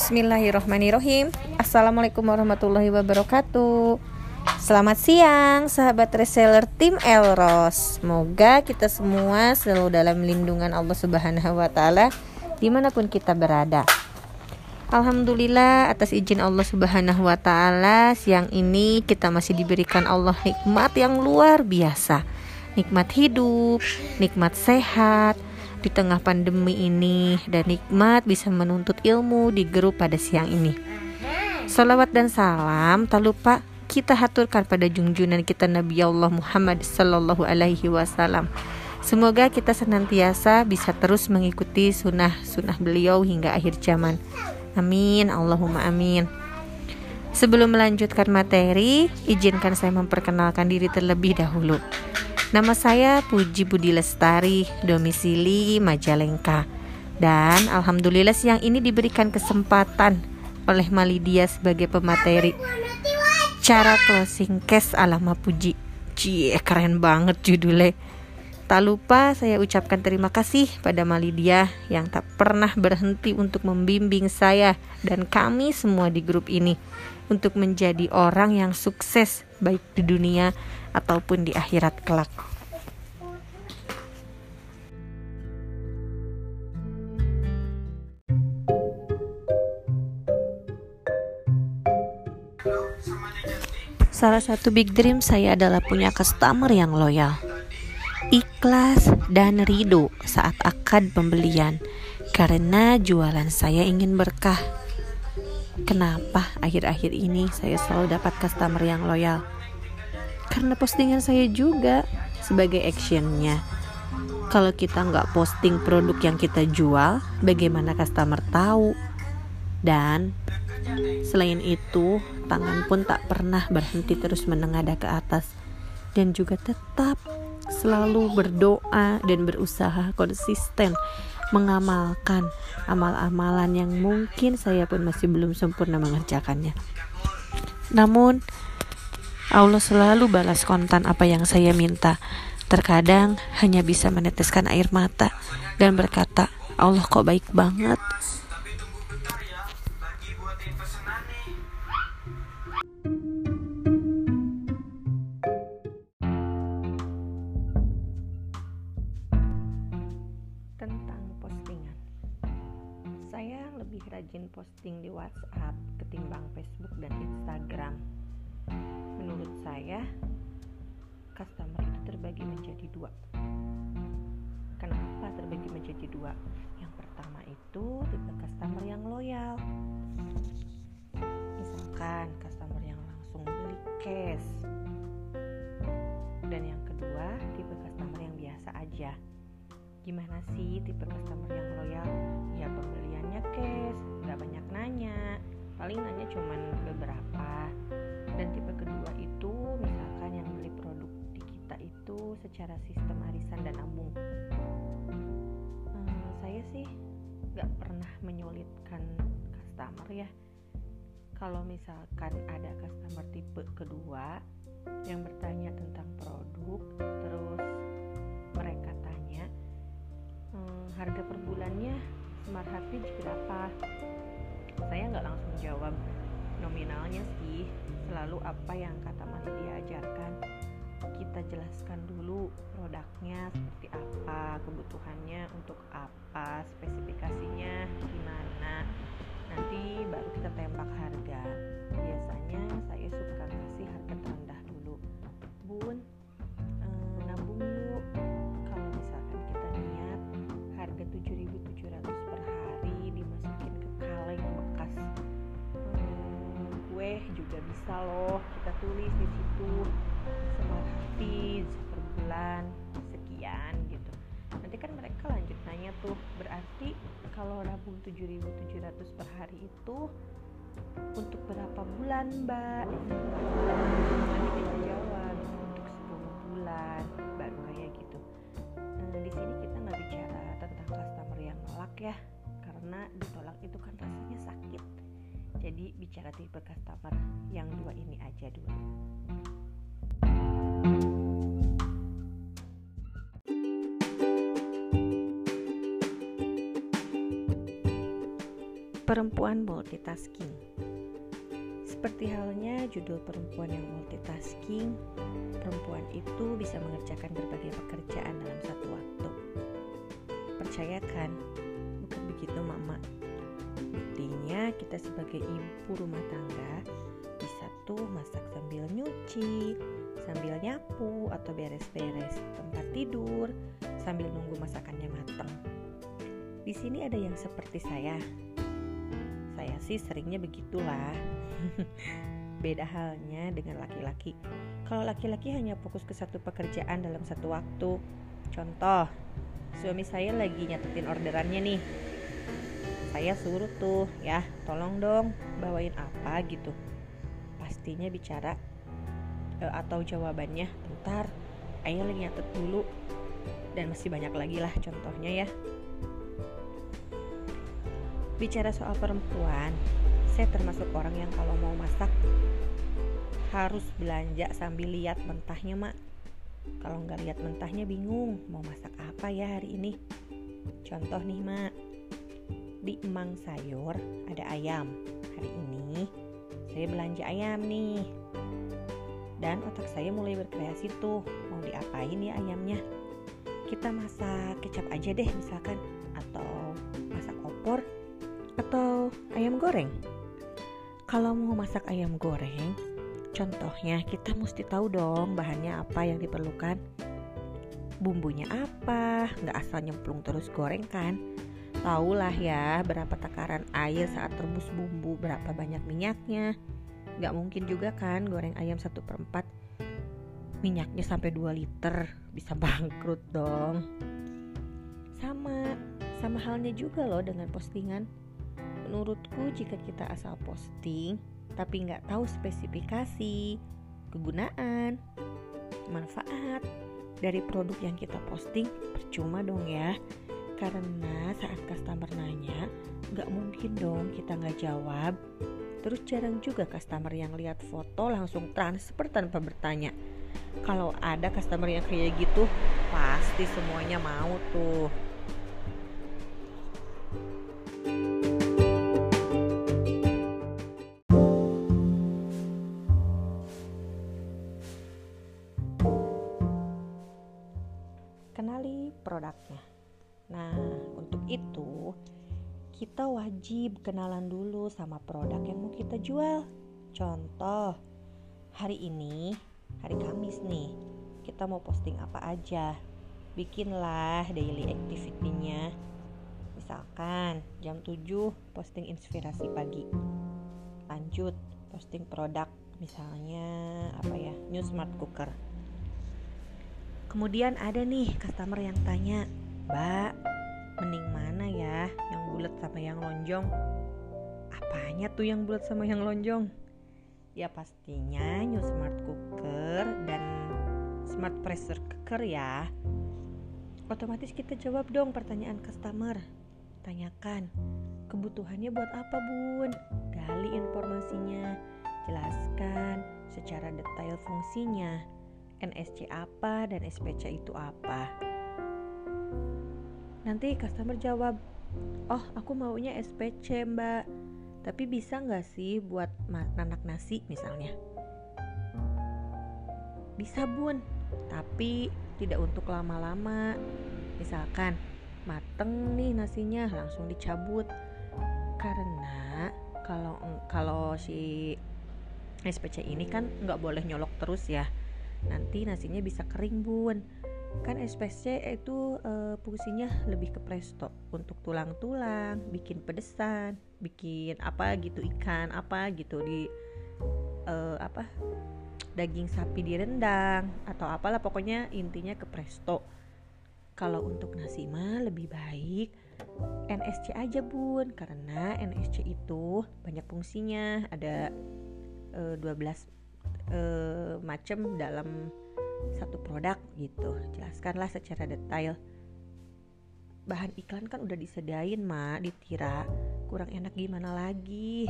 Bismillahirrahmanirrahim. Assalamualaikum warahmatullahi wabarakatuh. Selamat siang sahabat reseller tim Elros Semoga kita semua selalu dalam lindungan Allah subhanahu wa ta'ala Di mana pun kita berada. Alhamdulillah atas izin Allah subhanahu wa ta'ala Siang ini kita masih diberikan Allah nikmat yang luar biasa. Nikmat hidup, nikmat sehat, di tengah pandemi ini dan nikmat bisa menuntut ilmu di grup pada siang ini. Salawat dan salam tak lupa kita haturkan pada junjungan kita Nabi Allah Muhammad Sallallahu Alaihi Wasallam. Semoga kita senantiasa bisa terus mengikuti sunnah-sunnah beliau hingga akhir zaman. Amin, Allahumma amin. Sebelum melanjutkan materi, izinkan saya memperkenalkan diri terlebih dahulu. Nama saya Puji Budi Lestari, domisili Majalengka. Dan alhamdulillah siang ini diberikan kesempatan oleh Malidia sebagai pemateri cara closing case alama Puji. Cie, keren banget judulnya. Tak lupa saya ucapkan terima kasih pada Malidia yang tak pernah berhenti untuk membimbing saya dan kami semua di grup ini untuk menjadi orang yang sukses baik di dunia ataupun di akhirat kelak. Salah satu big dream saya adalah punya customer yang loyal, ikhlas dan ridho saat akad pembelian karena jualan saya ingin berkah. Kenapa akhir-akhir ini saya selalu dapat customer yang loyal? karena postingan saya juga sebagai actionnya kalau kita nggak posting produk yang kita jual bagaimana customer tahu dan selain itu tangan pun tak pernah berhenti terus menengadah ke atas dan juga tetap selalu berdoa dan berusaha konsisten mengamalkan amal-amalan yang mungkin saya pun masih belum sempurna mengerjakannya. Namun Allah selalu balas kontan apa yang saya minta. Terkadang hanya bisa meneteskan air mata dan berkata, Allah kok baik banget. Rajin posting di WhatsApp ketimbang Facebook dan Instagram. Menurut saya customer itu terbagi menjadi dua. Kenapa terbagi menjadi dua? Yang pertama itu tipe customer yang loyal. Misalkan customer yang langsung beli cash. Dan yang kedua tipe customer yang biasa aja gimana sih tipe customer yang loyal? Ya pembeliannya cash nggak banyak nanya. Paling nanya cuman beberapa. Dan tipe kedua itu misalkan yang beli produk di kita itu secara sistem arisan dan nabung hmm, saya sih nggak pernah menyulitkan customer ya. Kalau misalkan ada customer tipe kedua yang bertanya tentang produk terus harga per bulannya smart happy berapa? Saya nggak langsung jawab. Nominalnya sih selalu apa yang kata Mas dia ajarkan. Kita jelaskan dulu produknya seperti apa kebutuhannya untuk apa spesifikasinya gimana. Nanti baru kita tembak harga. Biasanya saya suka kasih harga terendah bisa loh kita tulis di situ happy per bulan sekian gitu. Nanti kan mereka lanjut nanya tuh berarti kalau nabung 7.700 per hari itu untuk berapa bulan mbak? Nanti kita jawab untuk 10 bulan baru kayak gitu. Nah, di sini kita nggak bicara tentang customer yang nolak ya karena ditolak itu kan rasanya sakit jadi bicara tipe customer yang dua ini aja dulu. Perempuan multitasking. Seperti halnya judul perempuan yang multitasking, perempuan itu bisa mengerjakan berbagai pekerjaan dalam satu waktu. Percayakan, bukan begitu mama. Buktinya kita sebagai ibu rumah tangga bisa tuh masak sambil nyuci, sambil nyapu atau beres-beres tempat tidur, sambil nunggu masakannya matang. Di sini ada yang seperti saya, saya sih seringnya begitulah. Beda halnya dengan laki-laki. Kalau laki-laki hanya fokus ke satu pekerjaan dalam satu waktu. Contoh, suami saya lagi nyatetin orderannya nih. Saya suruh tuh, ya, tolong dong bawain apa gitu. Pastinya bicara e, atau jawabannya, bentar, ayo nyatet dulu. Dan masih banyak lagi lah contohnya ya. Bicara soal perempuan, saya termasuk orang yang kalau mau masak harus belanja sambil lihat mentahnya, Mak. Kalau nggak lihat mentahnya bingung mau masak apa ya hari ini. Contoh nih, Mak. Di emang sayur ada ayam. Hari ini saya belanja ayam nih. Dan otak saya mulai berkreasi tuh, mau diapain ya ayamnya? Kita masak kecap aja deh misalkan atau masak opor atau ayam goreng? Kalau mau masak ayam goreng, contohnya kita mesti tahu dong bahannya apa yang diperlukan. Bumbunya apa, nggak asal nyemplung terus goreng kan? Tahulah ya berapa takaran air saat rebus bumbu, berapa banyak minyaknya. Nggak mungkin juga kan goreng ayam 1 per 4 minyaknya sampai 2 liter, bisa bangkrut dong. Sama, sama halnya juga loh dengan postingan Menurutku jika kita asal posting tapi nggak tahu spesifikasi, kegunaan, manfaat dari produk yang kita posting percuma dong ya. Karena saat customer nanya, nggak mungkin dong kita nggak jawab. Terus jarang juga customer yang lihat foto langsung transfer tanpa bertanya. Kalau ada customer yang kayak gitu, pasti semuanya mau tuh. kenali produknya. Nah, untuk itu kita wajib kenalan dulu sama produk yang mau kita jual. Contoh, hari ini, hari Kamis nih, kita mau posting apa aja. Bikinlah daily activity-nya. Misalkan jam 7 posting inspirasi pagi. Lanjut posting produk misalnya apa ya, new smart cooker Kemudian ada nih customer yang tanya, Mbak, mending mana ya yang bulat sama yang lonjong? Apanya tuh yang bulat sama yang lonjong? Ya pastinya new smart cooker dan smart pressure cooker ya. Otomatis kita jawab dong pertanyaan customer. Tanyakan, kebutuhannya buat apa bun? Gali informasinya, jelaskan secara detail fungsinya NSC apa dan SPC itu apa. Nanti customer jawab, oh aku maunya SPC mbak, tapi bisa nggak sih buat nanak nasi misalnya? Bisa bun, tapi tidak untuk lama-lama. Misalkan mateng nih nasinya langsung dicabut. Karena kalau kalau si SPC ini kan nggak boleh nyolok terus ya. Nanti nasinya bisa kering bun kan SPC itu e, fungsinya lebih ke presto. Untuk tulang-tulang bikin pedesan bikin apa gitu ikan apa gitu di e, apa daging sapi direndang atau apalah. Pokoknya intinya ke presto. Kalau untuk nasi mah lebih baik NSC aja bun. Karena NSC itu banyak fungsinya. Ada e, 12 uh, macam dalam satu produk gitu. Jelaskanlah secara detail. Bahan iklan kan udah disediain mak di tira kurang enak gimana lagi?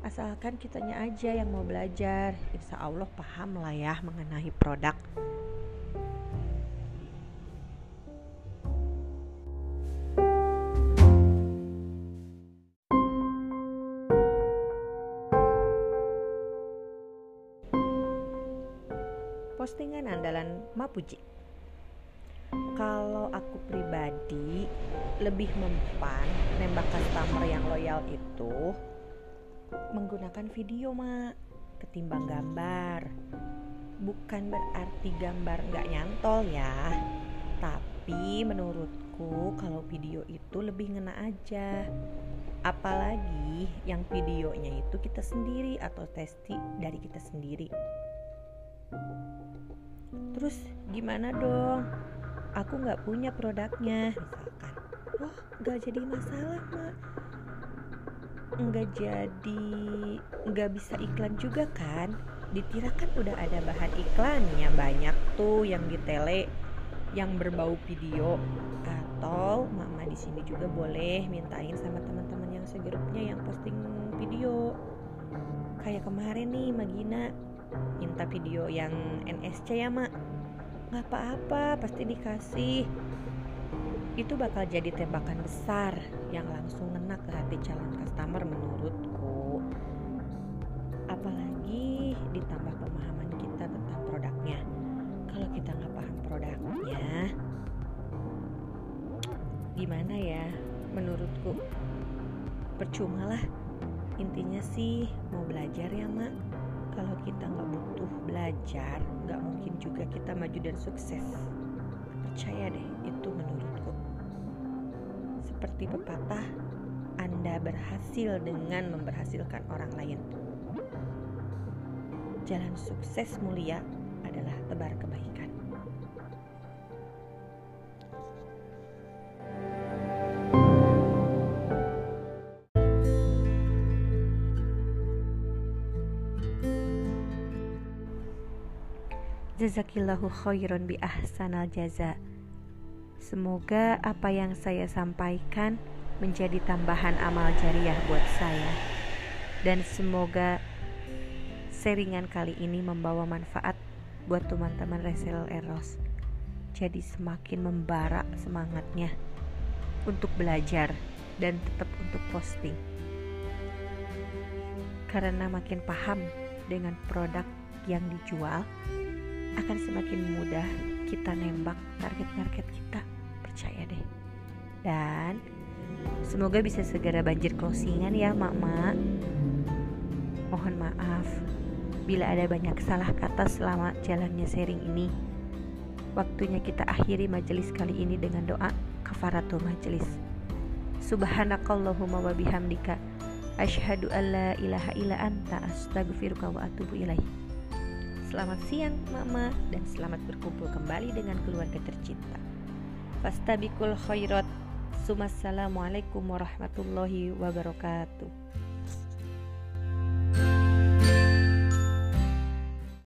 Asalkan kitanya aja yang mau belajar. Insya Allah paham lah ya mengenai produk postingan andalan Mapuji. Kalau aku pribadi lebih mempan nembak customer yang loyal itu menggunakan video mak ketimbang gambar. Bukan berarti gambar nggak nyantol ya, tapi menurutku kalau video itu lebih ngena aja apalagi yang videonya itu kita sendiri atau testi dari kita sendiri terus gimana dong? Aku nggak punya produknya misalkan. Wah nggak jadi masalah mak. Nggak jadi nggak bisa iklan juga kan? Di Tira kan udah ada bahan iklannya banyak tuh yang di tele yang berbau video. Atau mama di sini juga boleh mintain sama teman-teman yang segrupnya yang posting video. Kayak kemarin nih Magina minta video yang NSC ya mak. Nggak apa-apa pasti dikasih. Itu bakal jadi tembakan besar yang langsung ngena ke hati calon customer menurutku. Apalagi ditambah pemahaman kita tentang produknya. Kalau kita nggak paham produknya gimana ya menurutku? Percuma lah. Intinya sih mau belajar ya mak kalau kita nggak butuh belajar nggak mungkin juga kita maju dan sukses. Percaya deh itu menurutku. Seperti pepatah anda berhasil dengan memberhasilkan orang lain. Jalan sukses mulia adalah tebar kebaikan Jazakillahu khairan bi ahsanal jaza. Semoga apa yang saya sampaikan menjadi tambahan amal jariah buat saya. Dan semoga seringan kali ini membawa manfaat buat teman-teman resel eros. Jadi semakin membara semangatnya untuk belajar dan tetap untuk posting. Karena makin paham dengan produk yang dijual, akan semakin mudah kita nembak target-target kita. Percaya deh. Dan semoga bisa segera banjir closingan ya mak-mak mohon maaf bila ada banyak salah kata selama jalannya sharing ini. Waktunya kita akhiri majelis kali ini dengan doa kafaratul majelis. Subhanakallahumma wa bihamdika. Asyhadu an la ilaha illa anta astaghfiruka wa atubu ilaih Selamat siang mama dan selamat berkumpul kembali dengan keluarga tercinta. Fastabikul khairat. Assalamualaikum warahmatullahi wabarakatuh.